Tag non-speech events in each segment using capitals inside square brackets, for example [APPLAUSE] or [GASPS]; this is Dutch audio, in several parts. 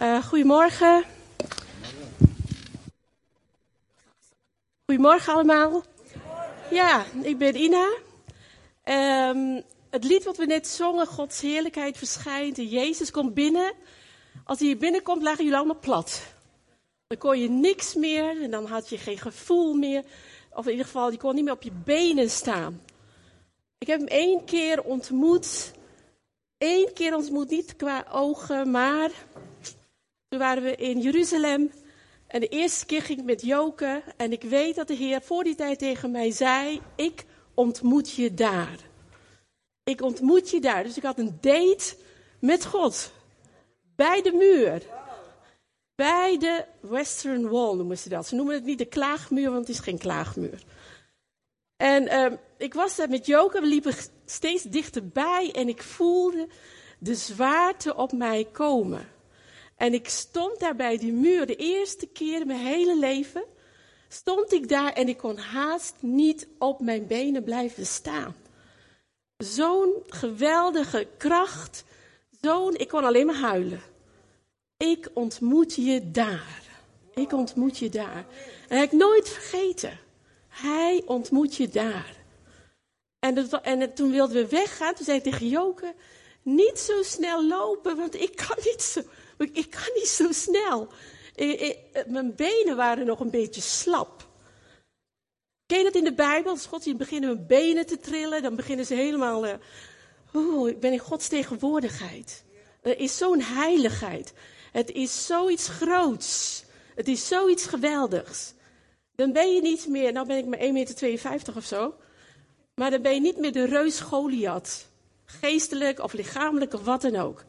Uh, [LAUGHS] goedemorgen. Goedemorgen allemaal. Ja, ik ben Ina. Um, het lied wat we net zongen, Gods heerlijkheid verschijnt en Jezus komt binnen. Als hij hier binnenkomt, lagen jullie allemaal plat. Dan kon je niks meer en dan had je geen gevoel meer. Of in ieder geval, je kon niet meer op je benen staan. Ik heb hem één keer ontmoet één keer ontmoet, niet qua ogen, maar toen waren we in Jeruzalem. En de eerste keer ging ik met Joke. En ik weet dat de Heer voor die tijd tegen mij zei: Ik ontmoet je daar. Ik ontmoet je daar. Dus ik had een date met God. Bij de muur. Bij de Western Wall noemen ze dat. Ze noemen het niet de klaagmuur, want het is geen klaagmuur. En uh, ik was daar met Joke, we liepen steeds dichterbij en ik voelde de zwaarte op mij komen. En ik stond daar bij die muur, de eerste keer in mijn hele leven, stond ik daar en ik kon haast niet op mijn benen blijven staan. Zo'n geweldige kracht, zo'n, ik kon alleen maar huilen. Ik ontmoet je daar. Ik ontmoet je daar. En dat heb ik nooit vergeten. Hij ontmoet je daar. En, en toen wilden we weggaan. Toen zei ik tegen Joke, niet zo snel lopen, want ik kan niet zo, ik kan niet zo snel. mijn benen waren nog een beetje slap. Ken je dat in de Bijbel? Als God beginnen hun benen te trillen, dan beginnen ze helemaal... Uh, oh, ik ben in Gods tegenwoordigheid. Er is zo'n heiligheid. Het is zoiets groots. Het is zoiets geweldigs. Dan ben je niet meer, nou ben ik maar 1,52 meter of zo. Maar dan ben je niet meer de reus Goliath. Geestelijk of lichamelijk of wat dan ook.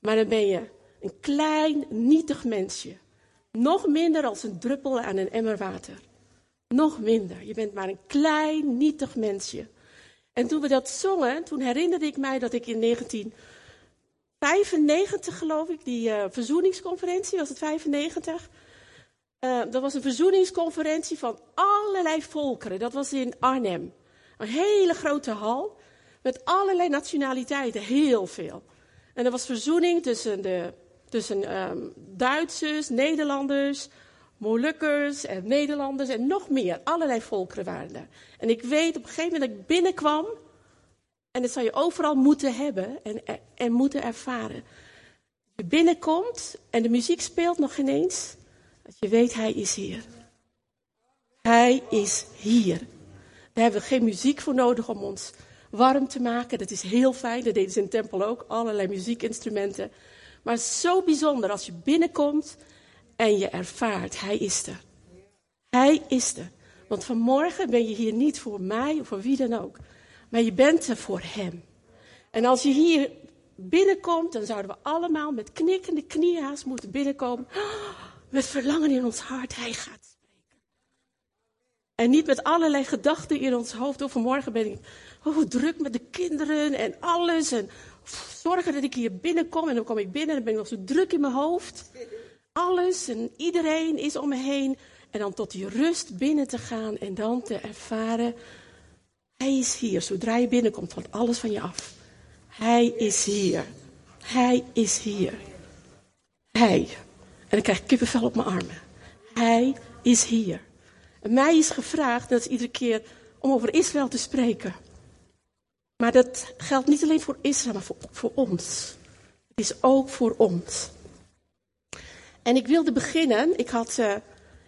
Maar dan ben je een klein, nietig mensje. Nog minder als een druppel aan een emmer water. Nog minder. Je bent maar een klein, nietig mensje. En toen we dat zongen, toen herinnerde ik mij dat ik in 1995, geloof ik, die uh, verzoeningsconferentie, was het 95? Uh, dat was een verzoeningsconferentie van allerlei volkeren. Dat was in Arnhem. Een hele grote hal met allerlei nationaliteiten, heel veel. En er was verzoening tussen, de, tussen um, Duitsers, Nederlanders, Molukkers en Nederlanders en nog meer. Allerlei volkeren waren er. En ik weet op een gegeven moment dat ik binnenkwam, en dat zou je overal moeten hebben en, en moeten ervaren. Je binnenkomt en de muziek speelt nog ineens. Dat je weet, hij is hier. Hij is hier. Daar hebben we geen muziek voor nodig om ons warm te maken. Dat is heel fijn. Dat deden ze in tempel ook. Allerlei muziekinstrumenten. Maar het is zo bijzonder als je binnenkomt en je ervaart, hij is er. Hij is er. Want vanmorgen ben je hier niet voor mij of voor wie dan ook. Maar je bent er voor hem. En als je hier binnenkomt, dan zouden we allemaal met knikkende knieën moeten binnenkomen. [GASPS] Met verlangen in ons hart, hij gaat en niet met allerlei gedachten in ons hoofd. Of vanmorgen ben ik oh, druk met de kinderen en alles. En zorgen dat ik hier binnenkom. En dan kom ik binnen en dan ben ik nog zo druk in mijn hoofd. Alles en iedereen is om me heen. En dan tot die rust binnen te gaan en dan te ervaren. Hij is hier. Zodra je binnenkomt, valt alles van je af. Hij is hier. Hij is hier. Hij. En dan krijg ik kippenvel op mijn armen. Hij is hier mij is gevraagd, dat is iedere keer, om over Israël te spreken. Maar dat geldt niet alleen voor Israël, maar voor, voor ons. Het is ook voor ons. En ik wilde beginnen. Ik, had, uh,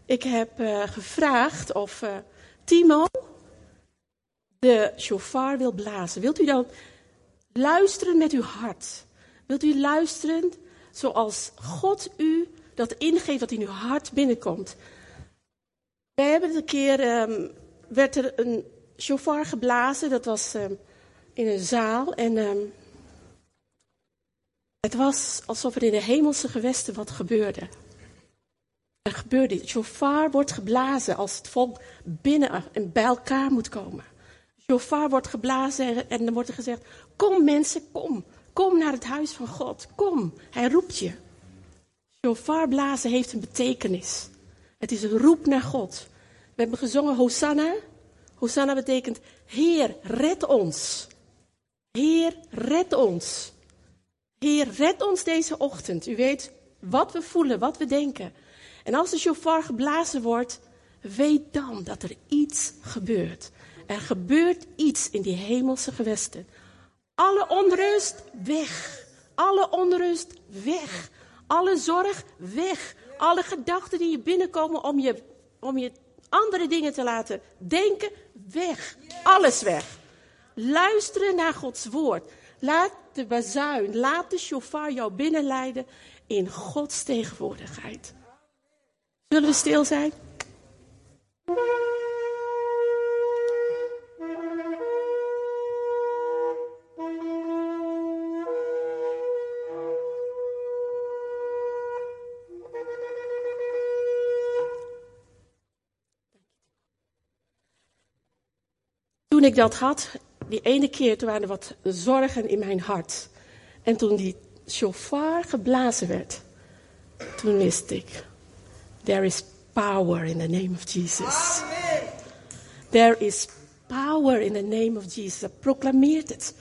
ik heb uh, gevraagd of uh, Timo de shofar wil blazen. Wilt u dan luisteren met uw hart? Wilt u luisteren zoals God u dat ingeeft dat in uw hart binnenkomt? Wij hebben een keer, um, werd er een shofar geblazen, dat was um, in een zaal. En um, het was alsof er in de hemelse gewesten wat gebeurde. Er gebeurde iets. Shofar wordt geblazen als het volk binnen en bij elkaar moet komen. Shofar wordt geblazen en dan wordt er gezegd: Kom mensen, kom. Kom naar het huis van God. Kom. Hij roept je. Shofar blazen heeft een betekenis. Het is een roep naar God. We hebben gezongen Hosanna. Hosanna betekent Heer, red ons. Heer, red ons. Heer, red ons deze ochtend. U weet wat we voelen, wat we denken. En als de shofar geblazen wordt, weet dan dat er iets gebeurt. Er gebeurt iets in die hemelse gewesten. Alle onrust weg. Alle onrust weg. Alle zorg weg. Alle gedachten die je binnenkomen om je, om je andere dingen te laten denken, weg. Alles weg. Luisteren naar Gods woord. Laat de bazuin, laat de shofar jou binnenleiden in Gods tegenwoordigheid. Zullen we stil zijn? Ik dat had, die ene keer, toen waren er wat zorgen in mijn hart. En toen die shofar geblazen werd, toen wist ik, there is power in the name of Jesus. There is power in the name of Jesus. Proclameert het.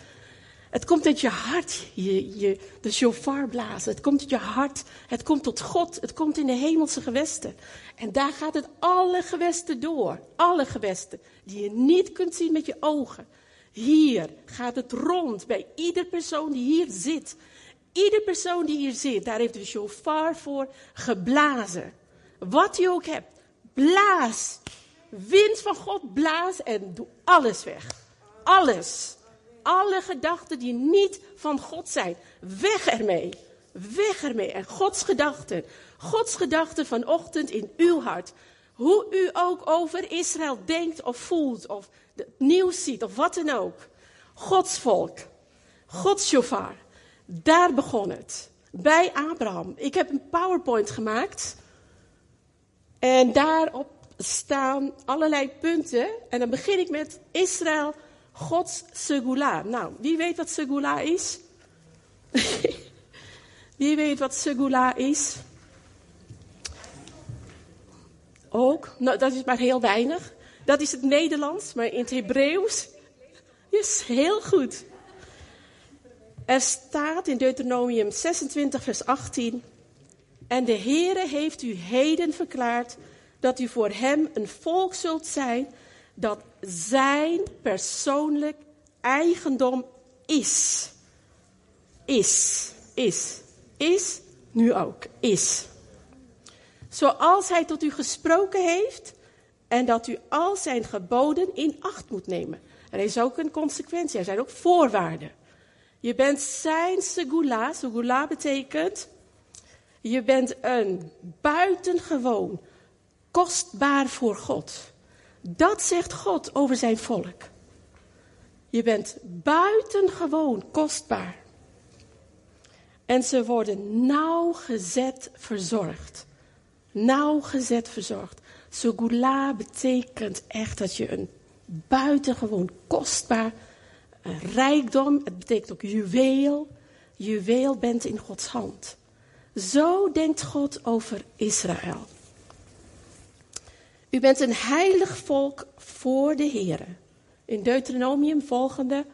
Het komt uit je hart, je, je, de shofar blazen. Het komt uit je hart. Het komt tot God. Het komt in de hemelse gewesten. En daar gaat het alle gewesten door. Alle gewesten die je niet kunt zien met je ogen. Hier gaat het rond bij ieder persoon die hier zit. Ieder persoon die hier zit, daar heeft de shofar voor geblazen. Wat je ook hebt, blaas. Wind van God, blaas en doe alles weg. Alles. Alle gedachten die niet van God zijn, weg ermee. Weg ermee. En Gods gedachten. Gods gedachten vanochtend in uw hart. Hoe u ook over Israël denkt of voelt of het nieuws ziet of wat dan ook. Gods volk. Gods shofar. Daar begon het. Bij Abraham. Ik heb een PowerPoint gemaakt. En daarop staan allerlei punten. En dan begin ik met Israël, Gods segula. Nou, wie weet wat segula is? [LAUGHS] wie weet wat segula is? Ook, nou, dat is maar heel weinig. Dat is het Nederlands, maar in het Hebreeuws is heel goed. Er staat in Deuteronomium 26, vers 18. En de Heere heeft u heden verklaard dat u voor hem een volk zult zijn dat zijn persoonlijk eigendom is. Is, is, is, nu ook, is. Zoals hij tot u gesproken heeft en dat u al zijn geboden in acht moet nemen. Er is ook een consequentie, er zijn ook voorwaarden. Je bent zijn segula, segula betekent, je bent een buitengewoon kostbaar voor God. Dat zegt God over zijn volk. Je bent buitengewoon kostbaar. En ze worden nauwgezet verzorgd. Nauwgezet verzorgd. Sugula betekent echt dat je een buitengewoon kostbaar rijkdom, het betekent ook juweel, juweel bent in Gods hand. Zo denkt God over Israël. U bent een heilig volk voor de Heer. In Deuteronomium volgende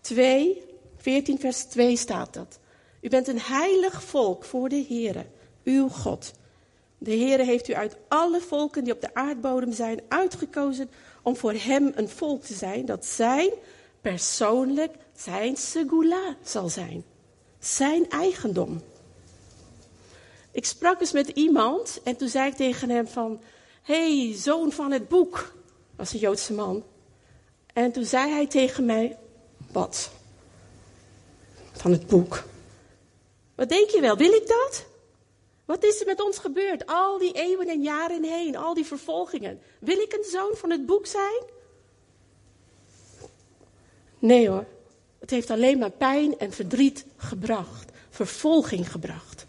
2, 14 vers 2 staat dat. U bent een heilig volk voor de Heer, uw God. De Heer heeft u uit alle volken die op de aardbodem zijn uitgekozen om voor hem een volk te zijn dat zijn persoonlijk zijn segula zal zijn. Zijn eigendom. Ik sprak eens met iemand en toen zei ik tegen hem van, hey, zoon van het boek, was een Joodse man. En toen zei hij tegen mij, wat? Van het boek. Wat denk je wel, wil ik dat? Wat is er met ons gebeurd? Al die eeuwen en jaren heen, al die vervolgingen. Wil ik een zoon van het boek zijn? Nee hoor, het heeft alleen maar pijn en verdriet gebracht, vervolging gebracht.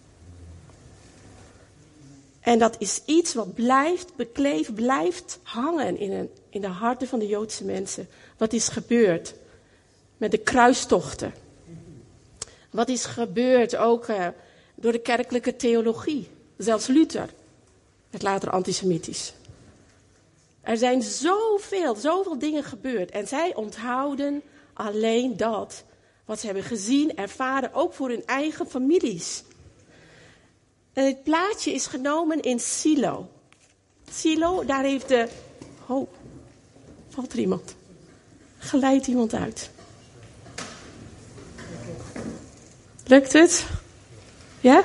En dat is iets wat blijft bekleven, blijft hangen in, in de harten van de Joodse mensen. Wat is gebeurd met de kruistochten? Wat is gebeurd ook uh, door de kerkelijke theologie? Zelfs Luther werd later antisemitisch. Er zijn zoveel, zoveel dingen gebeurd. En zij onthouden alleen dat Wat ze hebben gezien, ervaren, ook voor hun eigen families. En het plaatje is genomen in Silo. Silo, daar heeft de. Oh, valt er iemand? Geleid iemand uit. Lukt het? Ja?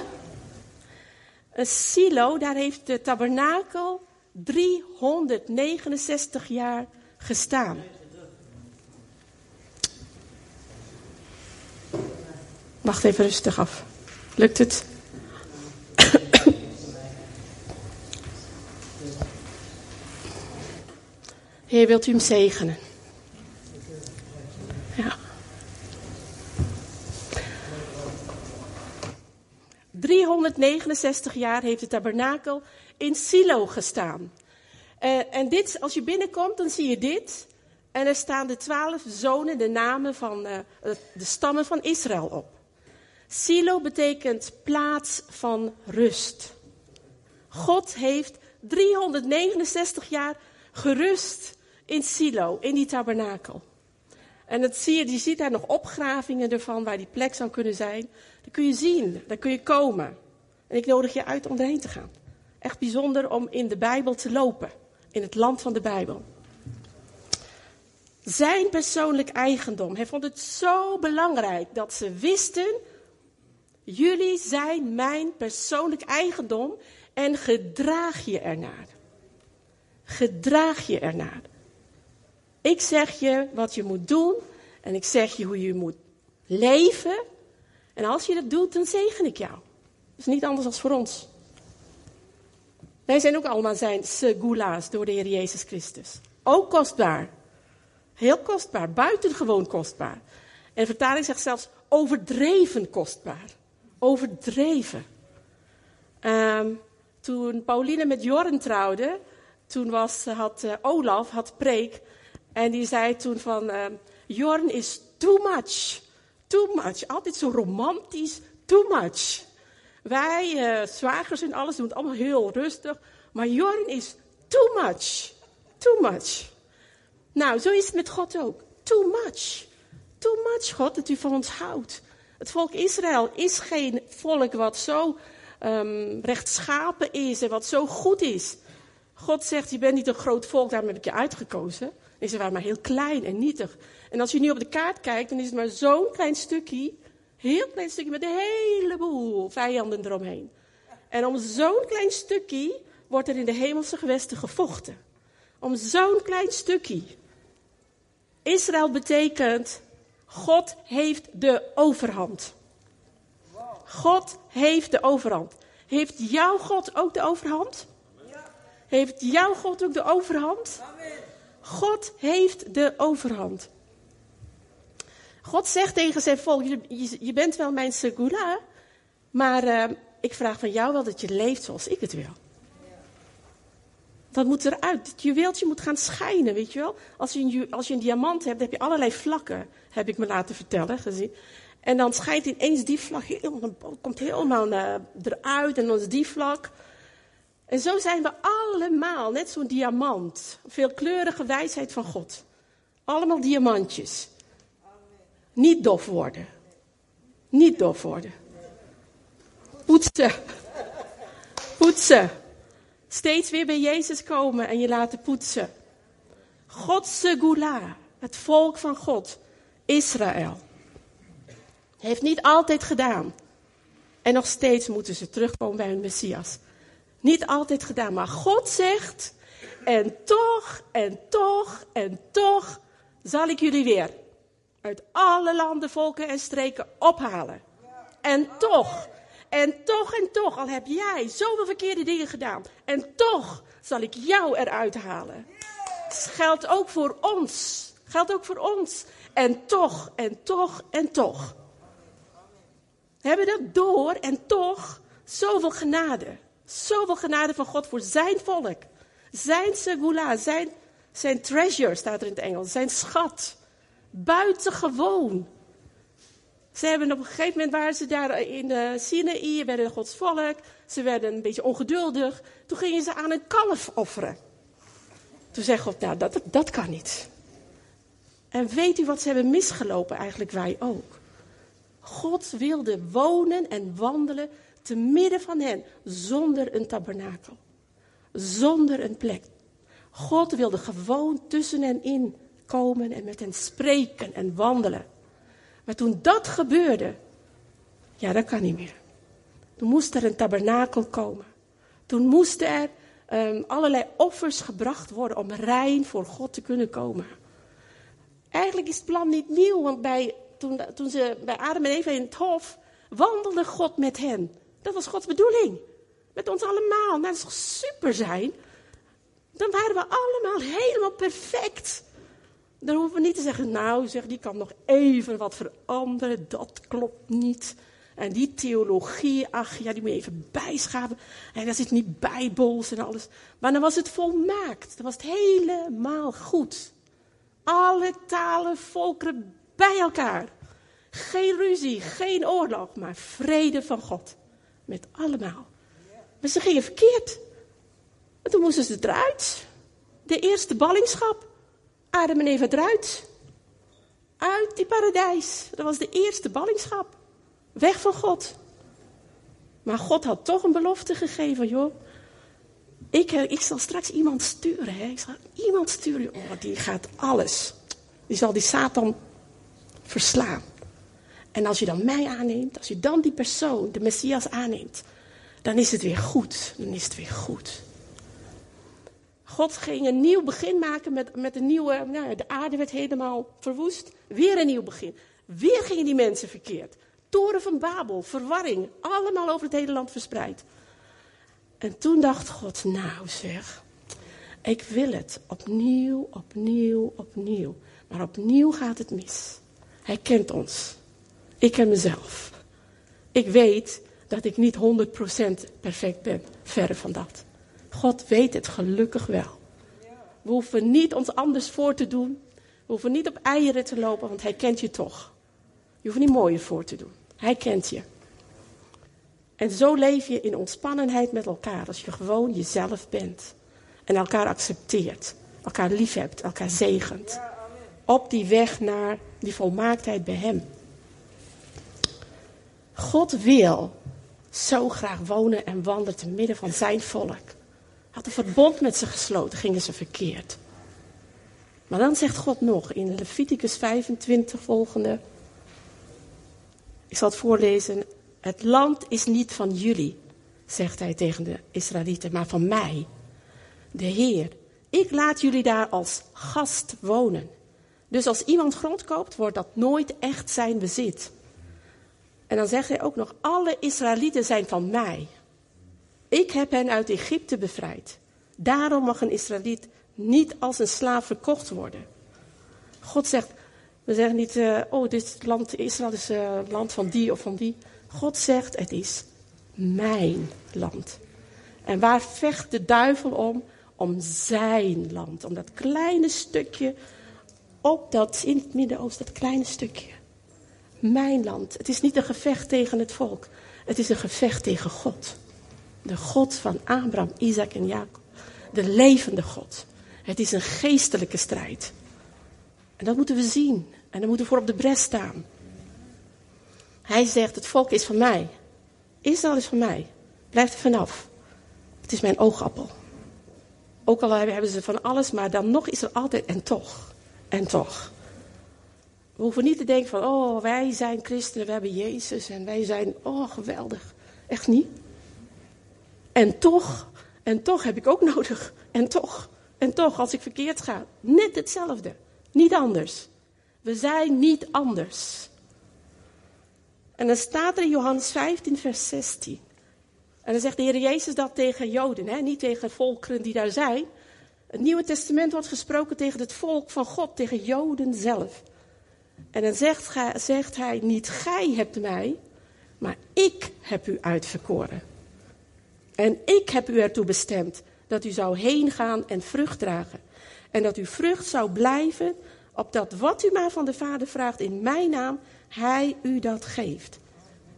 Een silo, daar heeft de tabernakel 369 jaar gestaan. Wacht even rustig af. Lukt het? Heer, wilt u hem zegenen? Ja. 369 jaar heeft de tabernakel in Silo gestaan. Uh, en dit, als je binnenkomt, dan zie je dit. En er staan de twaalf zonen, de namen van uh, de stammen van Israël op. Silo betekent plaats van rust. God heeft 369 jaar gerust in Silo, in die tabernakel. En dat zie je, je ziet daar nog opgravingen ervan waar die plek zou kunnen zijn. Dan kun je zien, daar kun je komen. En ik nodig je uit om erheen te gaan. Echt bijzonder om in de Bijbel te lopen. In het land van de Bijbel. Zijn persoonlijk eigendom. Hij vond het zo belangrijk dat ze wisten. Jullie zijn mijn persoonlijk eigendom en gedraag je ernaar. Gedraag je ernaar. Ik zeg je wat je moet doen en ik zeg je hoe je moet leven. En als je dat doet, dan zegen ik jou. Dat is niet anders dan voor ons. Wij zijn ook allemaal zijn segula's door de Heer Jezus Christus. Ook kostbaar. Heel kostbaar, buitengewoon kostbaar. En de vertaling zegt zelfs overdreven kostbaar. Overdreven. Um, toen Pauline met Jorren trouwde, toen was, had uh, Olaf, had preek, en die zei toen van, uh, Jorn is too much. Too much. Altijd zo romantisch. Too much. Wij, uh, zwagers en alles, doen het allemaal heel rustig. Maar Jorn is too much. Too much. Nou, zo is het met God ook. Too much. Too much, God, dat u van ons houdt. Het volk Israël is geen volk wat zo um, rechtschapen is en wat zo goed is. God zegt, je bent niet een groot volk, daarom heb ik je uitgekozen. En ze waren maar heel klein en nietig. En als je nu op de kaart kijkt, dan is het maar zo'n klein stukje. Heel klein stukje met een heleboel vijanden eromheen. En om zo'n klein stukje wordt er in de hemelse gewesten gevochten. Om zo'n klein stukje. Israël betekent, God heeft de overhand. God heeft de overhand. Heeft jouw God ook de overhand? Heeft jouw God ook de overhand? God heeft de overhand. God zegt tegen zijn volk: Je, bent wel mijn segula, maar uh, ik vraag van jou wel dat je leeft zoals ik het wil. Dat moet eruit. Het juweeltje moet gaan schijnen, weet je wel. Als je, een, als je een diamant hebt, heb je allerlei vlakken, heb ik me laten vertellen, gezien. En dan schijnt ineens die vlak, heel, komt helemaal uh, eruit en dan is die vlak. En zo zijn we allemaal, net zo'n diamant. Veelkleurige wijsheid van God. Allemaal diamantjes. Niet dof worden. Niet dof worden. Poetsen. Poetsen. Steeds weer bij Jezus komen en je laten poetsen. Godse gula, het volk van God, Israël. Heeft niet altijd gedaan. En nog steeds moeten ze terugkomen bij hun Messias. Niet altijd gedaan, maar God zegt, en toch, en toch, en toch zal ik jullie weer uit alle landen, volken en streken ophalen. En toch, en toch, en toch, al heb jij zoveel verkeerde dingen gedaan, en toch zal ik jou eruit halen. Het geldt ook voor ons. Geldt ook voor ons. En toch, en toch, en toch. We hebben dat door en toch zoveel genade. Zoveel genade van God voor zijn volk. Zijn segula, zijn, zijn treasure staat er in het Engels. Zijn schat. Buitengewoon. Ze hebben op een gegeven moment waren ze daar in de Sinaï, werden Gods volk. Ze werden een beetje ongeduldig. Toen gingen ze aan een kalf offeren. Toen zei God, nou dat, dat kan niet. En weet u wat ze hebben misgelopen? Eigenlijk wij ook. God wilde wonen en wandelen te midden van hen, zonder een tabernakel, zonder een plek. God wilde gewoon tussen hen in komen en met hen spreken en wandelen. Maar toen dat gebeurde, ja, dat kan niet meer. Toen moest er een tabernakel komen. Toen moesten er um, allerlei offers gebracht worden om rein voor God te kunnen komen. Eigenlijk is het plan niet nieuw, want bij, toen, toen ze bij Adam en Eva in het hof wandelde God met hen. Dat was Gods bedoeling. Met ons allemaal. Nou, dat is toch super zijn? Dan waren we allemaal helemaal perfect. Dan hoeven we niet te zeggen, nou zeg, die kan nog even wat veranderen. Dat klopt niet. En die theologie, ach ja, die moet je even bijschaven. En dat zit niet bijbels en alles. Maar dan was het volmaakt. Dan was het helemaal goed. Alle talen, volkeren bij elkaar. Geen ruzie, geen oorlog, maar vrede van God. Met allemaal. Maar ze gingen verkeerd. En toen moesten ze eruit. De eerste ballingschap. Adam en Eva eruit. Uit die paradijs. Dat was de eerste ballingschap. Weg van God. Maar God had toch een belofte gegeven, joh. Ik, eh, ik zal straks iemand sturen, hè. Ik zal iemand sturen. Oh, die gaat alles. Die zal die Satan verslaan. En als je dan mij aanneemt, als je dan die persoon, de Messias aanneemt, dan is het weer goed. Dan is het weer goed. God ging een nieuw begin maken met, met een nieuwe, nou, de aarde werd helemaal verwoest. Weer een nieuw begin. Weer gingen die mensen verkeerd. Toren van Babel, verwarring, allemaal over het hele land verspreid. En toen dacht God, nou zeg, ik wil het opnieuw, opnieuw, opnieuw. Maar opnieuw gaat het mis. Hij kent ons. Ik ken mezelf. Ik weet dat ik niet 100% perfect ben. Verre van dat. God weet het gelukkig wel. We hoeven niet ons anders voor te doen. We hoeven niet op eieren te lopen, want hij kent je toch. Je hoeft niet mooier voor te doen. Hij kent je. En zo leef je in ontspannenheid met elkaar, als je gewoon jezelf bent. En elkaar accepteert, elkaar liefhebt, elkaar zegent. Op die weg naar die volmaaktheid bij Hem. God wil zo graag wonen en wandelen te midden van zijn volk. Had een verbond met ze gesloten, gingen ze verkeerd. Maar dan zegt God nog in Leviticus 25 volgende. Ik zal het voorlezen. Het land is niet van jullie, zegt hij tegen de Israëlieten, maar van mij, de Heer. Ik laat jullie daar als gast wonen. Dus als iemand grond koopt, wordt dat nooit echt zijn bezit. En dan zegt hij ook nog, alle Israëlieten zijn van mij. Ik heb hen uit Egypte bevrijd. Daarom mag een Israëliet niet als een slaaf verkocht worden. God zegt, we zeggen niet, uh, oh, dit land, Israël is uh, land van die of van die. God zegt, het is mijn land. En waar vecht de duivel om? Om zijn land. Om dat kleine stukje op dat, in het Midden-Oosten, dat kleine stukje. Mijn land. Het is niet een gevecht tegen het volk. Het is een gevecht tegen God. De God van Abraham, Isaac en Jacob. De levende God. Het is een geestelijke strijd. En dat moeten we zien. En dan moeten we voor op de bres staan. Hij zegt, het volk is van mij. Israël is van mij. Blijf er vanaf. Het is mijn oogappel. Ook al hebben ze van alles, maar dan nog is er altijd en toch. En toch. We hoeven niet te denken van, oh, wij zijn christenen, we hebben Jezus en wij zijn, oh, geweldig. Echt niet. En toch, en toch heb ik ook nodig. En toch, en toch, als ik verkeerd ga, net hetzelfde. Niet anders. We zijn niet anders. En dan staat er in Johannes 15, vers 16. En dan zegt de Heer Jezus dat tegen Joden, hè? niet tegen volkeren die daar zijn. Het Nieuwe Testament wordt gesproken tegen het volk van God, tegen Joden zelf. En dan zegt, zegt hij, niet gij hebt mij, maar ik heb u uitverkoren. En ik heb u ertoe bestemd dat u zou heen gaan en vrucht dragen. En dat uw vrucht zou blijven, opdat wat u maar van de Vader vraagt in mijn naam, hij u dat geeft.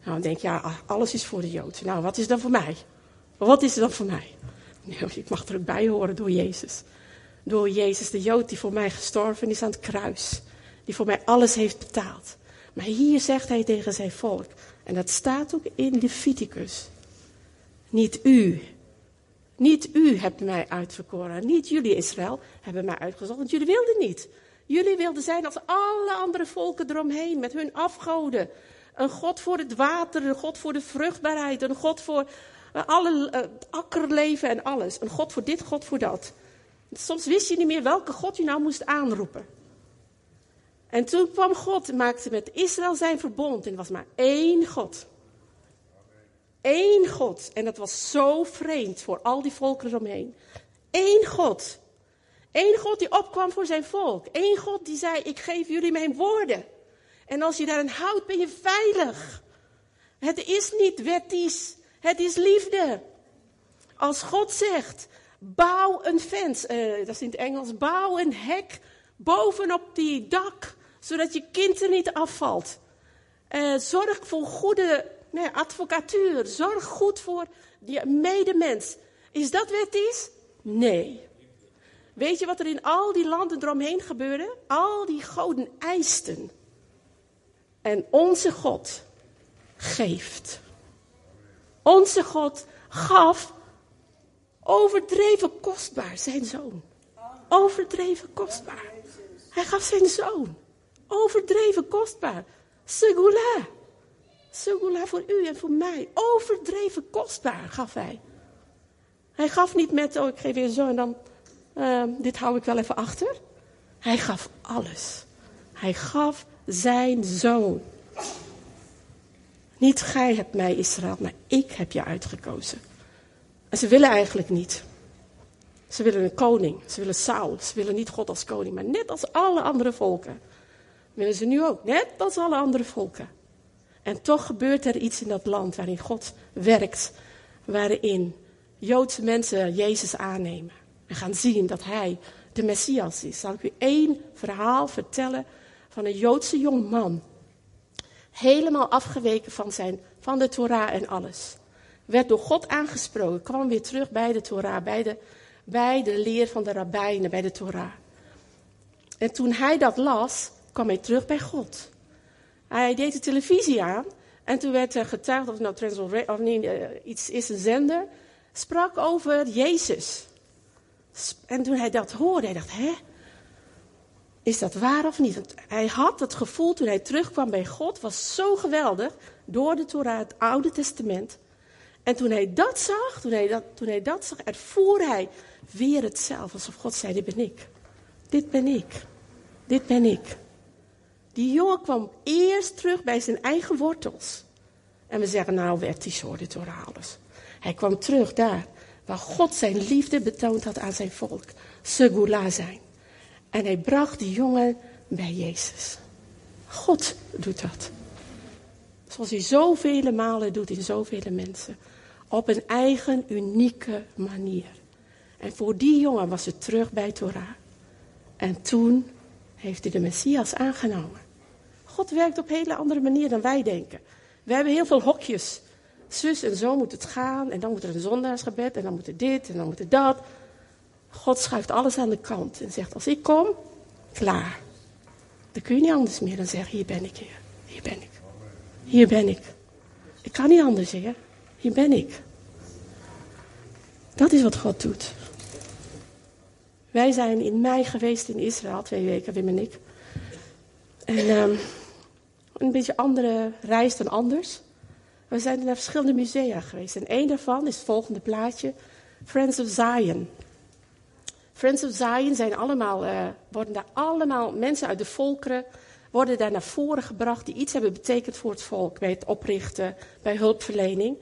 Nou, dan denk je, ja, alles is voor de Jood. Nou, wat is dan voor mij? Wat is dan voor mij? Nou, ik mag er ook bij horen door Jezus. Door Jezus, de Jood die voor mij gestorven is aan het kruis. Die voor mij alles heeft betaald. Maar hier zegt hij tegen zijn volk, en dat staat ook in Leviticus. Niet u, niet u hebt mij uitverkoren, niet jullie Israël hebben mij uitgezocht, want jullie wilden niet. Jullie wilden zijn als alle andere volken eromheen, met hun afgoden. Een God voor het water, een God voor de vruchtbaarheid, een God voor uh, alle uh, akkerleven en alles. Een God voor dit, God voor dat. Soms wist je niet meer welke God je nou moest aanroepen. En toen kwam God, maakte met Israël zijn verbond. En er was maar één God. Eén God. En dat was zo vreemd voor al die volkeren eromheen. Eén God. Eén God die opkwam voor zijn volk. Eén God die zei: Ik geef jullie mijn woorden. En als je daarin houdt, ben je veilig. Het is niet wettisch. Het is liefde. Als God zegt: Bouw een fence. Uh, dat is in het Engels. Bouw een hek bovenop die dak. Zodat je kind er niet afvalt. Uh, zorg voor goede advocatuur. Zorg goed voor je medemens. Is dat wettisch? Nee. Weet je wat er in al die landen eromheen gebeurde? Al die goden eisten. En onze God geeft. Onze God gaf overdreven kostbaar zijn zoon. Overdreven kostbaar. Hij gaf zijn zoon. Overdreven kostbaar. Segula. Segula voor u en voor mij. Overdreven kostbaar gaf hij. Hij gaf niet met, oh ik geef je zo en dan uh, dit hou ik wel even achter. Hij gaf alles. Hij gaf zijn zoon. Niet gij hebt mij Israël, maar ik heb je uitgekozen. En ze willen eigenlijk niet. Ze willen een koning. Ze willen Saul. Ze willen niet God als koning. Maar net als alle andere volken. Willen ze nu ook. Net als alle andere volken. En toch gebeurt er iets in dat land waarin God werkt. Waarin Joodse mensen Jezus aannemen en gaan zien dat hij de Messias is. Zal ik u één verhaal vertellen van een Joodse jongman. Helemaal afgeweken van, zijn, van de Torah en alles. Werd door God aangesproken, kwam weer terug bij de Torah, bij de, bij de leer van de rabbijnen, bij de Torah. En toen hij dat las, kwam hij terug bij God. Hij deed de televisie aan en toen werd er getuigd, of nou Transworld of uh, iets is een zender, sprak over Jezus. En toen hij dat hoorde, hij dacht, hè? Is dat waar of niet? Want hij had het gevoel toen hij terugkwam bij God, was zo geweldig, door de Torah, het Oude Testament. En toen hij dat zag, toen hij dat, toen hij dat zag, ervoer hij weer hetzelfde. Alsof God zei, dit ben ik. Dit ben ik. Dit ben ik. Die jongen kwam eerst terug bij zijn eigen wortels. En we zeggen, nou werd hij zo, Torah alles. Hij kwam terug daar waar God zijn liefde betoond had aan zijn volk. Segula zijn. En hij bracht die jongen bij Jezus. God doet dat. Zoals hij zoveel malen doet in zoveel mensen. Op een eigen unieke manier. En voor die jongen was het terug bij Torah. En toen heeft hij de Messias aangenomen. God werkt op een hele andere manier dan wij denken. We hebben heel veel hokjes zus en zo moet het gaan. En dan moet er een zondagsgebed. En dan moet er dit en dan moet er dat. God schuift alles aan de kant. En zegt, als ik kom, klaar. Dan kun je niet anders meer dan zeggen, hier ben ik, Heer. Hier ben ik. Hier ben ik. Ik kan niet anders, Heer. Hier ben ik. Dat is wat God doet. Wij zijn in mei geweest in Israël, twee weken, Wim en ik. En um, een beetje andere reis dan anders. We zijn naar verschillende musea geweest. En één daarvan is het volgende plaatje: Friends of Zion. Friends of Zion zijn allemaal, uh, worden daar allemaal mensen uit de volkeren worden daar naar voren gebracht die iets hebben betekend voor het volk bij het oprichten, bij hulpverlening.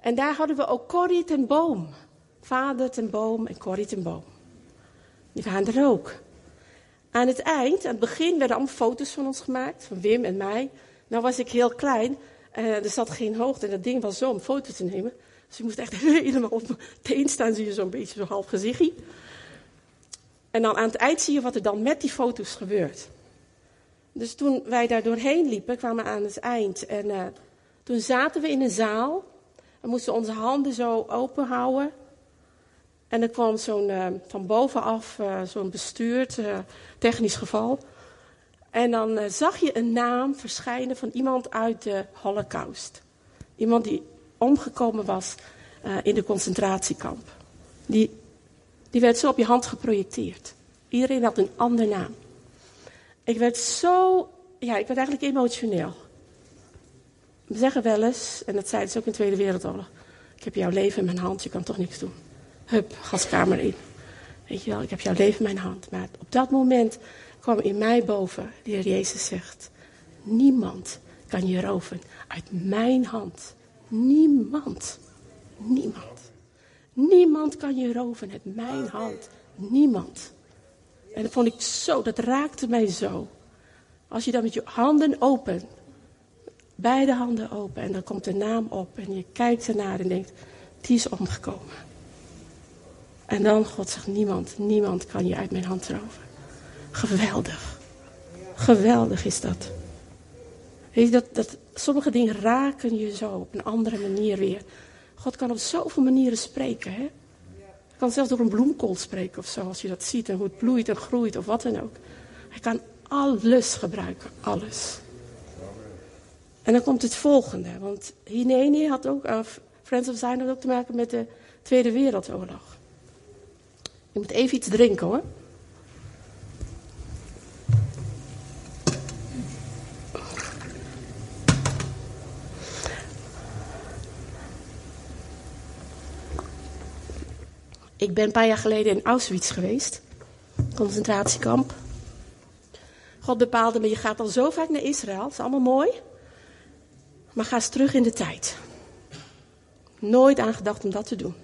En daar hadden we ook Corrie ten Boom. Vader ten Boom en Corrie ten Boom. Die waren er ook. Aan het eind, aan het begin, werden allemaal foto's van ons gemaakt, van Wim en mij. Nou was ik heel klein, uh, er zat geen hoogte en dat ding was zo om foto te nemen. Dus je moest echt [LAUGHS] helemaal op mijn teen staan, zie je zo'n beetje zo half gezichtje. En dan aan het eind zie je wat er dan met die foto's gebeurt. Dus toen wij daar doorheen liepen, kwamen we aan het eind. En uh, toen zaten we in een zaal. We moesten onze handen zo open houden. En er kwam zo'n uh, van bovenaf uh, zo'n bestuurd technisch geval. En dan eh, zag je een naam verschijnen van iemand uit de Holocaust. Iemand die omgekomen was in de concentratiekamp. Die, die werd zo op je hand geprojecteerd. Iedereen had een ander naam. Ik werd zo, ja, ik werd eigenlijk emotioneel. We zeggen wel eens, en dat zeiden ze ook in de Tweede Wereldoorlog. Ik heb jouw leven in mijn hand, je kan toch niks doen. Hup, gaskamer in. Weet je wel, ik heb jouw leven in mijn hand. Maar op dat moment kwam in mij boven, de Heer Jezus zegt, niemand kan je roven uit mijn hand. Niemand. Niemand. Niemand kan je roven uit mijn hand. Niemand. En dat vond ik zo, dat raakte mij zo. Als je dan met je handen open, beide handen open, en dan komt de naam op en je kijkt ernaar en denkt, die is omgekomen. En dan, God zegt, niemand, niemand kan je uit mijn hand roven. Geweldig. Geweldig is dat. Weet je, dat, dat sommige dingen raken je zo op een andere manier weer. God kan op zoveel manieren spreken. Hè? Hij kan zelfs door een bloemkool spreken of zo, als je dat ziet en hoe het bloeit en groeit of wat dan ook. Hij kan alles gebruiken, alles. En dan komt het volgende, want Hineni had ook, uh, Friends of Zion had ook te maken met de Tweede Wereldoorlog. Je moet even iets drinken hoor. Ik ben een paar jaar geleden in Auschwitz geweest. Concentratiekamp. God bepaalde me, je gaat al zo vaak naar Israël. Dat is allemaal mooi. Maar ga eens terug in de tijd. Nooit aan gedacht om dat te doen.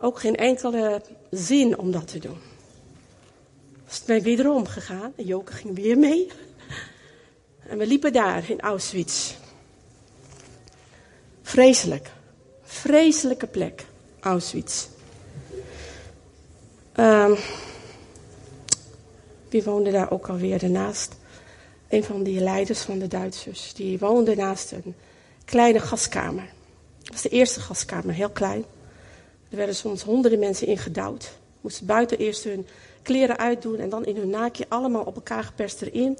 Ook geen enkele zin om dat te doen. Dus ben ik wederom gegaan. En Joke ging weer mee. En we liepen daar in Auschwitz. Vreselijk. Vreselijke plek. Auschwitz. Um, wie woonde daar ook alweer ernaast? Een van die leiders van de Duitsers. Die woonde naast een kleine gaskamer. Dat was de eerste gaskamer, heel klein. Er werden soms honderden mensen ingedouwd. Moesten buiten eerst hun kleren uitdoen en dan in hun naakje allemaal op elkaar geperst erin.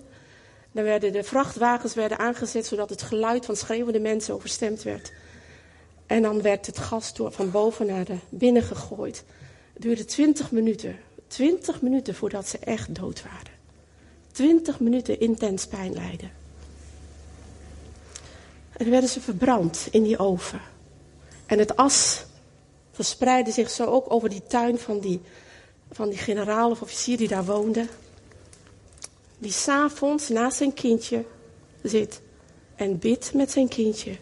Dan werden de vrachtwagens werden aangezet zodat het geluid van schreeuwende mensen overstemd werd. En dan werd het gas door van boven naar de binnen gegooid. Het duurde twintig minuten. Twintig minuten voordat ze echt dood waren. Twintig minuten intens pijn lijden. En dan werden ze verbrand in die oven. En het as verspreidde zich zo ook over die tuin van die, van die generaal of officier die daar woonde. Die s'avonds naast zijn kindje zit en bidt met zijn kindje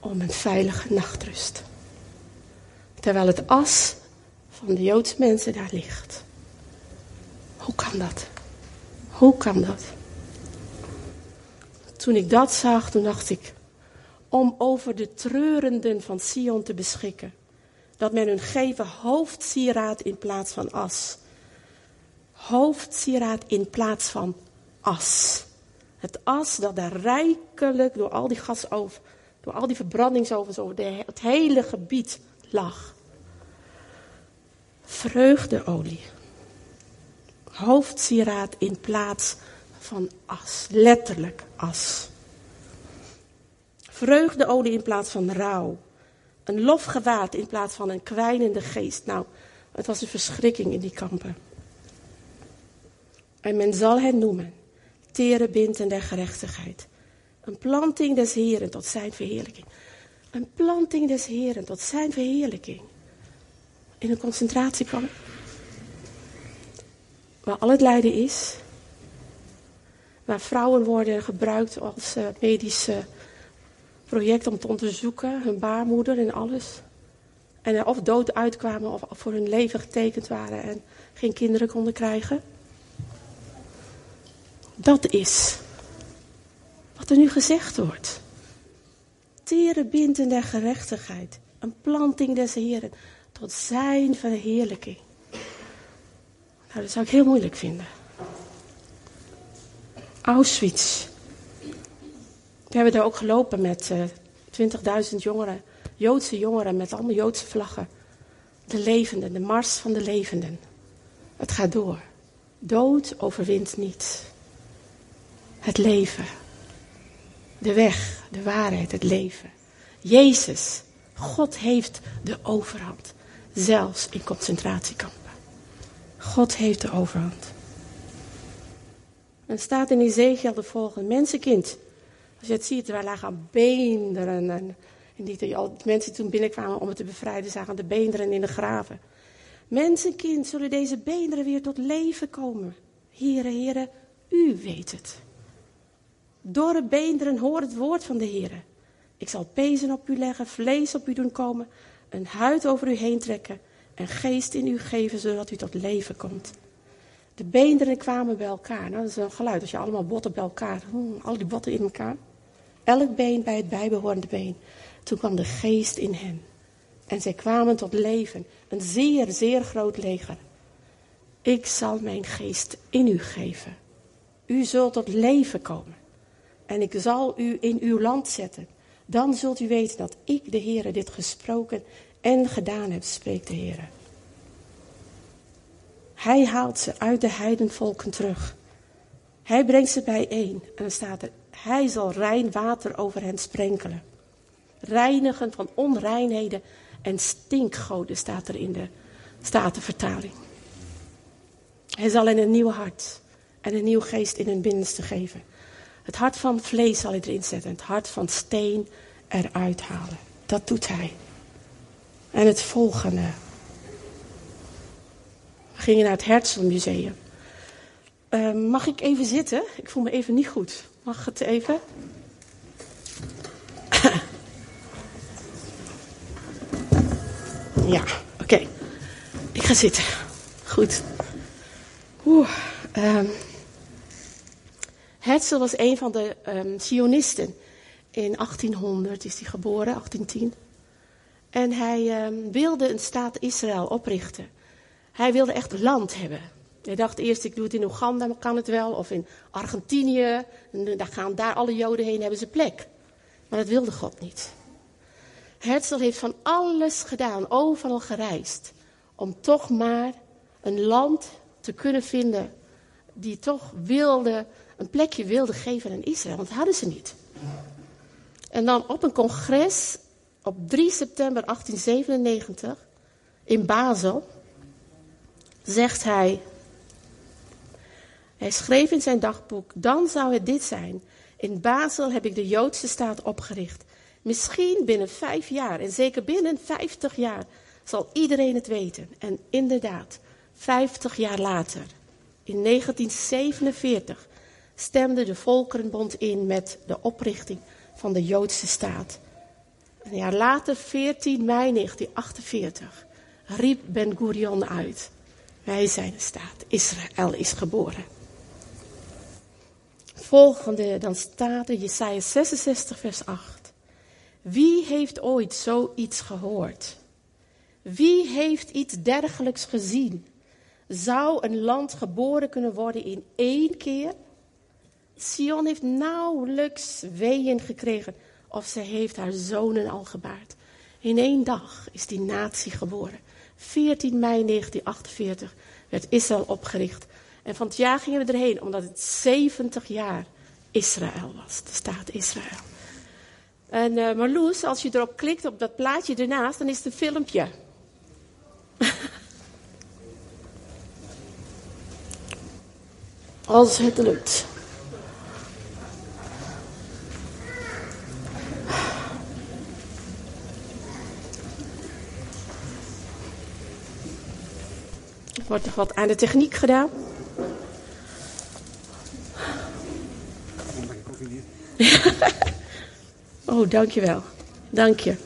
om een veilige nachtrust. Terwijl het as van de Joodse mensen daar ligt. Hoe kan dat? Hoe kan dat? Toen ik dat zag, toen dacht ik, om over de treurenden van Sion te beschikken, dat men hun geven hoofdsieraad in plaats van as. Hoofdsieraad in plaats van as. Het as dat daar rijkelijk door al die gasoven, door al die verbrandingsovens over het hele gebied lag vreugdeolie. Hoofdsieraad in plaats van as, letterlijk as. Vreugdeolie in plaats van rouw. Een lofgewaad in plaats van een kwijnende geest. Nou, het was een verschrikking in die kampen. En men zal hen noemen, terebinten der gerechtigheid. Een planting des Heren tot zijn verheerlijking. Een planting des Heren tot zijn verheerlijking in een concentratiekamp. Waar al het lijden is. Waar vrouwen worden gebruikt als uh, medisch project om te onderzoeken, hun baarmoeder en alles. En of dood uitkwamen of voor hun leven getekend waren en geen kinderen konden krijgen. Dat is wat er nu gezegd wordt. Tere binden der gerechtigheid, een planting des Heren tot zijn verheerlijking. Nou, dat zou ik heel moeilijk vinden. Auschwitz. We hebben daar ook gelopen met uh, eh, 20.000 jongeren, Joodse jongeren met allemaal Joodse vlaggen. De levenden, de mars van de levenden. Het gaat door. Dood overwint niet. het leven. De weg, de waarheid, het leven. Jezus, God heeft de overhand. Zelfs in concentratiekampen. God heeft de overhand. En staat in Ezekiel de volgende. Mensenkind. Als je het ziet, waar lagen beenderen. En, en die, mensen toen binnenkwamen om het te bevrijden, zagen de beenderen in de graven. Mensenkind, zullen deze beenderen weer tot leven komen? Here, here, u weet het. Dorre beenderen, hoor het woord van de Heer. Ik zal pezen op u leggen, vlees op u doen komen, een huid over u heen trekken en geest in u geven, zodat u tot leven komt. De beenderen kwamen bij elkaar. Nou, dat is een geluid als je allemaal botten bij elkaar, hmm, al die botten in elkaar. Elk been bij het bijbehorende been. Toen kwam de geest in hen. En zij kwamen tot leven. Een zeer, zeer groot leger. Ik zal mijn geest in u geven. U zult tot leven komen. En ik zal u in uw land zetten. Dan zult u weten dat ik, de Heere, dit gesproken en gedaan heb, spreekt de Heere. Hij haalt ze uit de heidenvolken terug. Hij brengt ze bijeen. En dan staat er, hij zal rein water over hen sprenkelen. Reinigen van onreinheden en stinkgoden staat er in de Statenvertaling. Hij zal hen een nieuw hart en een nieuw geest in hun binnenste geven. Het hart van vlees zal hij erin zetten. Het hart van steen eruit halen. Dat doet hij. En het volgende. We gingen naar het Herzlmuseum. Uh, mag ik even zitten? Ik voel me even niet goed. Mag het even? [COUGHS] ja, oké. Ik ga zitten. Goed. Oeh, um. Herzl was een van de um, Zionisten. In 1800 is hij geboren, 1810. En hij um, wilde een staat Israël oprichten. Hij wilde echt land hebben. Hij dacht eerst, ik doe het in Oeganda, kan het wel. Of in Argentinië. En daar gaan daar alle Joden heen, hebben ze plek. Maar dat wilde God niet. Herzl heeft van alles gedaan, overal gereisd. Om toch maar een land te kunnen vinden die toch wilde een plekje wilde geven aan Israël, want dat hadden ze niet. En dan op een congres op 3 september 1897 in Basel zegt hij, hij schreef in zijn dagboek, dan zou het dit zijn. In Basel heb ik de Joodse staat opgericht. Misschien binnen vijf jaar en zeker binnen vijftig jaar zal iedereen het weten. En inderdaad, vijftig jaar later, in 1947, stemde de Volkerenbond in met de oprichting van de Joodse staat. Een jaar later, 14 mei 1948, riep Ben Gurion uit: Wij zijn de staat, Israël is geboren. Volgende, dan staat er Jesaja 66, vers 8. Wie heeft ooit zoiets gehoord? Wie heeft iets dergelijks gezien? Zou een land geboren kunnen worden in één keer? Sion heeft nauwelijks weeën gekregen of ze heeft haar zonen al gebaard. In één dag is die natie geboren. 14 mei 1948 werd Israël opgericht. En van het jaar gingen we erheen omdat het 70 jaar Israël was, de staat Israël. En uh, Marloes, als je erop klikt op dat plaatje ernaast, dan is het een filmpje. [LAUGHS] als het lukt. wordt er wat aan de techniek gedaan. [LAUGHS] oh, dankjewel. Dank je.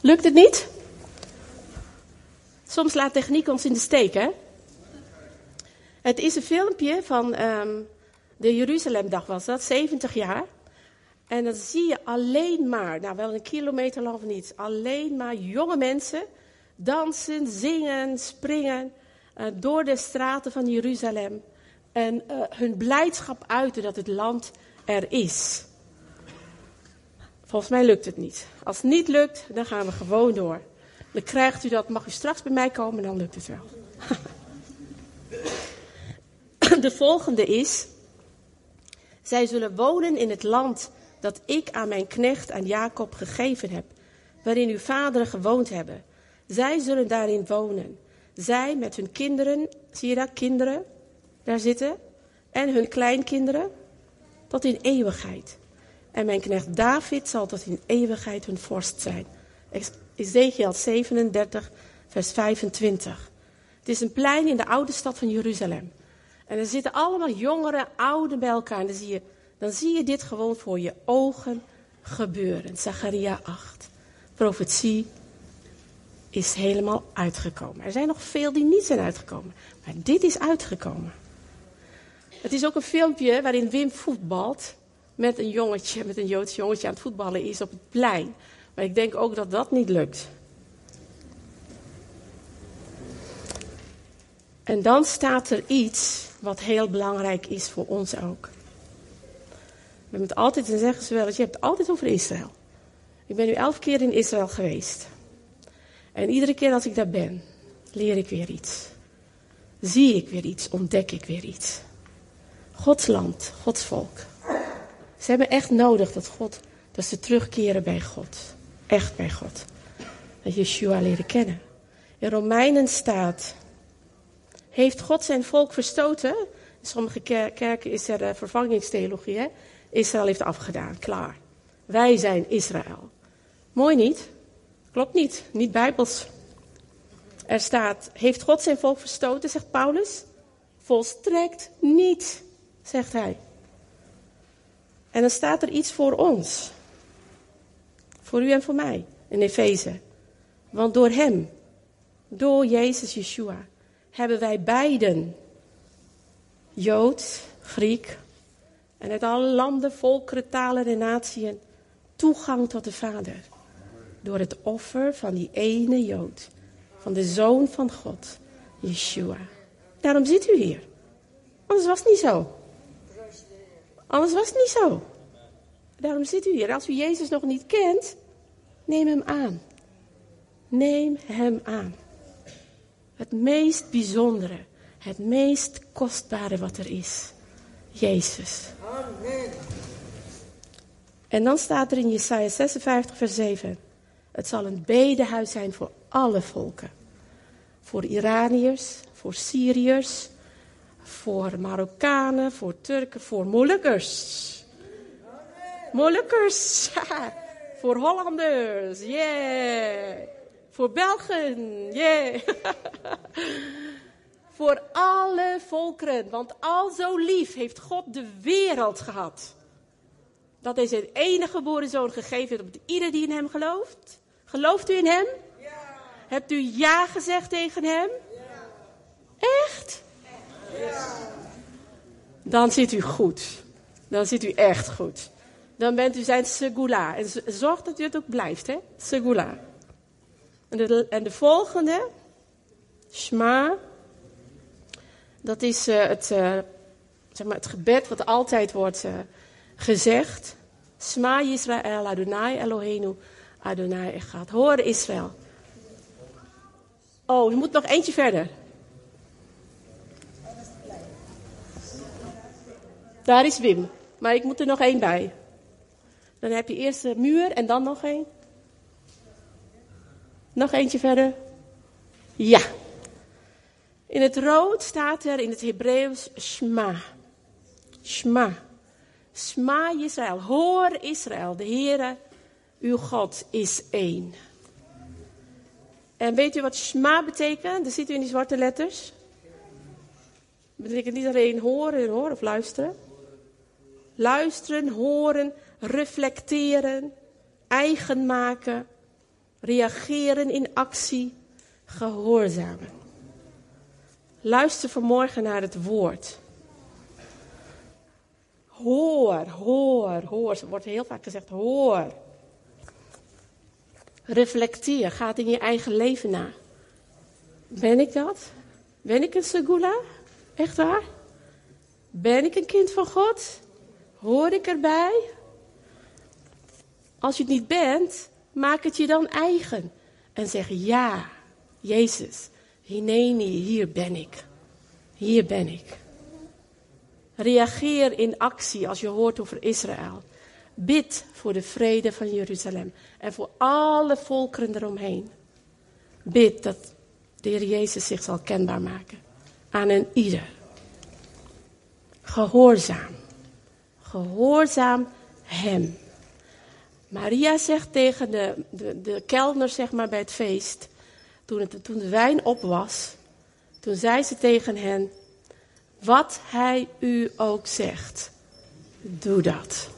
Lukt het niet? Soms laat techniek ons in de steek, hè? Het is een filmpje van um, de Jeruzalemdag was dat, 70 jaar. En dan zie je alleen maar, nou wel een kilometer lang of niet, alleen maar jonge mensen dansen, zingen, springen uh, door de straten van Jeruzalem. En uh, hun blijdschap uiten dat het land er is. Volgens mij lukt het niet. Als het niet lukt, dan gaan we gewoon door. Dan krijgt u dat, mag u straks bij mij komen, dan lukt het wel. [LAUGHS] de volgende is, zij zullen wonen in het land dat ik aan mijn knecht aan Jacob gegeven heb, waarin uw vaderen gewoond hebben. Zij zullen daarin wonen. Zij met hun kinderen, zie je dat, kinderen, daar zitten, en hun kleinkinderen, tot in eeuwigheid. En mijn knecht David zal tot in eeuwigheid hun vorst zijn. Ezekiel 37, vers 25. Het is een plein in de oude stad van Jeruzalem. En er zitten allemaal jongeren, ouden bij elkaar. En dan zie, je, dan zie je dit gewoon voor je ogen gebeuren. Zacharia 8. Profetie is helemaal uitgekomen. Er zijn nog veel die niet zijn uitgekomen. Maar dit is uitgekomen. Het is ook een filmpje waarin Wim voetbalt met een jongetje, met een Joods jongetje aan het voetballen is op het plein. Maar ik denk ook dat dat niet lukt. En dan staat er iets wat heel belangrijk is voor ons ook. We het altijd, en zeggen ze wel, je hebt het altijd over Israël. Ik ben nu elf keer in Israël geweest. En iedere keer als ik daar ben, leer ik weer iets. Zie ik weer iets, ontdek ik weer iets. Gods land, Gods volk. Ze hebben echt nodig dat God, dat ze terugkeren bij God. Echt bij God. Dat Yeshua leren kennen. In Romeinen staat, heeft God zijn volk verstoten? In sommige kerken is er uh, vervangingstheologie, hè? Israël heeft afgedaan, klaar. Wij zijn Israël. Mooi niet? Klopt niet, niet bijbels. Er staat, heeft God zijn volk verstoten, zegt Paulus? Volstrekt niet, zegt hij. En dan staat er iets voor ons. Voor u en voor mij in Efeze. Want door hem, door Jezus Yeshua, hebben wij beiden, Jood, Griek, en uit alle landen, volkeren, talen en natieën, toegang tot de Vader. Door het offer van die ene Jood, van de Zoon van God, Yeshua. Daarom zit u hier. Anders was het niet zo. Anders was het niet zo. Daarom zit u hier. Als u Jezus nog niet kent, neem hem aan. Neem hem aan. Het meest bijzondere, het meest kostbare wat er is. Jezus. Amen. En dan staat er in Jesaja 56, vers 7. Het zal een bedehuis zijn voor alle volken. Voor Iraniërs, voor Syriërs, voor Marokkanen, voor Turken, voor Molukkers. Molukkers, [LAUGHS] voor Hollanders, yeah. Voor Belgen, yeah. [LAUGHS] voor alle volkeren, want al zo lief heeft God de wereld gehad. Dat hij zijn enige geboren zoon gegeven heeft op ieder die in hem gelooft. Gelooft u in hem? Ja. Hebt u ja gezegd tegen hem? Ja. Echt? Dan zit u goed. Dan zit u echt goed. Dan bent u zijn segula. En zorg dat u het ook blijft, hè? Segula. En de, en de volgende, Shma, dat is uh, het, uh, zeg maar het gebed wat altijd wordt uh, gezegd. Shma Yisrael Adonai Eloheinu Adonai Echad. Hoor Israël. Oh, je moet nog eentje verder. Daar is Wim. Maar ik moet er nog één bij. Dan heb je eerst de muur en dan nog één. Nog eentje verder. Ja. In het rood staat er in het Hebreeuws Shma. Shma. Shma Israël. Hoor Israël. De Heere, uw God, is één. En weet u wat Shma betekent? Dat ziet u in die zwarte letters. Dat betekent niet alleen horen, horen of luisteren. Luisteren, horen, reflecteren, eigen maken, reageren in actie, gehoorzamen. Luister vanmorgen naar het woord. Hoor, hoor, hoor. Er wordt heel vaak gezegd hoor. Reflecteer, ga in je eigen leven na. Ben ik dat? Ben ik een segula? Echt waar? Ben ik een kind van God? Hoor ik erbij? Als je het niet bent, maak het je dan eigen. En zeg ja, Jezus, Hineni, hier ben ik. Hier ben ik. Reageer in actie als je hoort over Israël. Bid voor de vrede van Jeruzalem en voor alle volkeren eromheen. Bid dat de Heer Jezus zich zal kenbaar maken aan een ieder. Gehoorzaam. Gehoorzaam Hem. Maria zegt tegen de, de, de kelner zeg maar, bij het feest, toen, het, toen de wijn op was, toen zei ze tegen hen, wat hij u ook zegt, doe dat.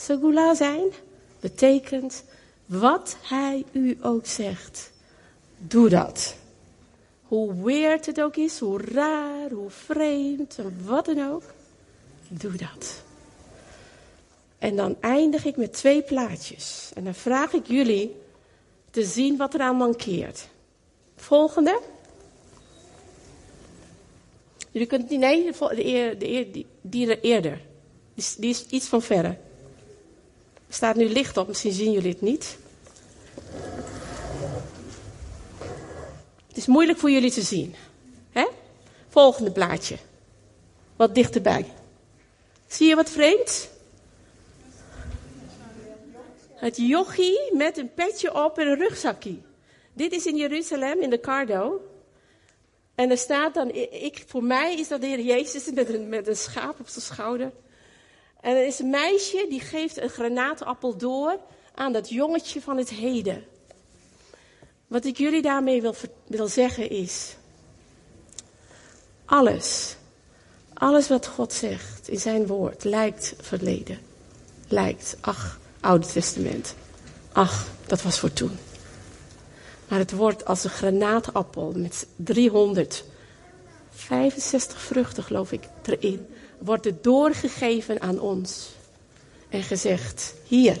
Segula zijn betekent wat hij u ook zegt, doe dat. Hoe weird het ook is, hoe raar, hoe vreemd, wat dan ook, doe dat. En dan eindig ik met twee plaatjes. En dan vraag ik jullie te zien wat er aan mankeert. Volgende. Jullie kunnen niet, nee, de, eer, de die, eerder. Die die is iets van verre. Er staat nu licht op, misschien zien jullie het niet. Het is moeilijk voor jullie te zien. Hè? Volgende plaatje. Wat dichterbij. Zie je wat vreemd? Het jochie met een petje op en een rugzakje. Dit is in Jeruzalem, in de Cardo. En er staat dan, ik, voor mij is dat de Heer Jezus met een, met een schaap op zijn schouder. En er is een meisje die geeft een granaatappel door aan dat jongetje van het heden. Wat ik jullie daarmee wil, wil zeggen is, alles, alles wat God zegt in zijn woord lijkt verleden. Lijkt, ach, Oude Testament. Ach, dat was voor toen. Maar het wordt als een granaatappel met 365 vruchten, geloof ik, erin. Wordt het doorgegeven aan ons. En gezegd, hier,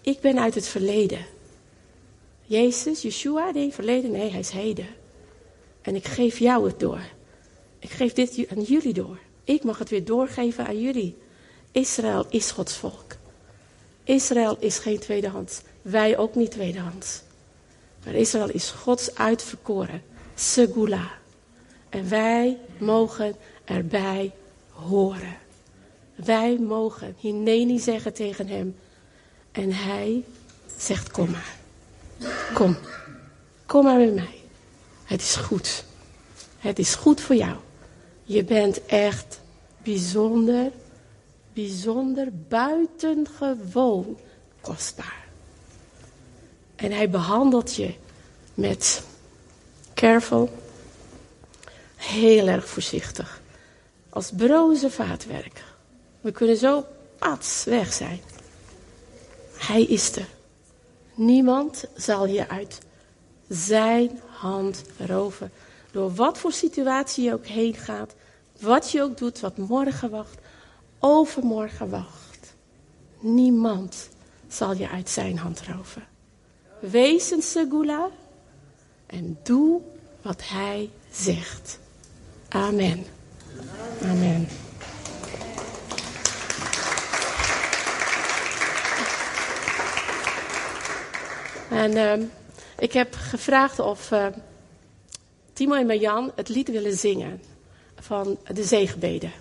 ik ben uit het verleden. Jezus, Yeshua, nee, verleden, nee, hij is heden. En ik geef jou het door. Ik geef dit aan jullie door. Ik mag het weer doorgeven aan jullie. Israël is Gods volk. Israël is geen tweedehands. Wij ook niet tweedehands. Maar Israël is Gods uitverkoren. Segula. En wij mogen erbij horen. Wij mogen Hineni zeggen tegen hem. En hij zegt: Kom maar. Kom. Kom maar met mij. Het is goed. Het is goed voor jou. Je bent echt bijzonder bijzonder, buitengewoon kostbaar. En hij behandelt je met careful, heel erg voorzichtig. Als broze vaatwerk. We kunnen zo pats weg zijn. Hij is er. Niemand zal je uit zijn hand roven. Door wat voor situatie je ook heen gaat. Wat je ook doet, wat morgen wacht overmorgen wacht. Niemand zal je uit zijn hand roven. Wees een segula en doe wat hij zegt. Amen. Amen. En uh, ik heb gevraagd of uh, Timo en Marjan het lied willen zingen van de zegenbeden.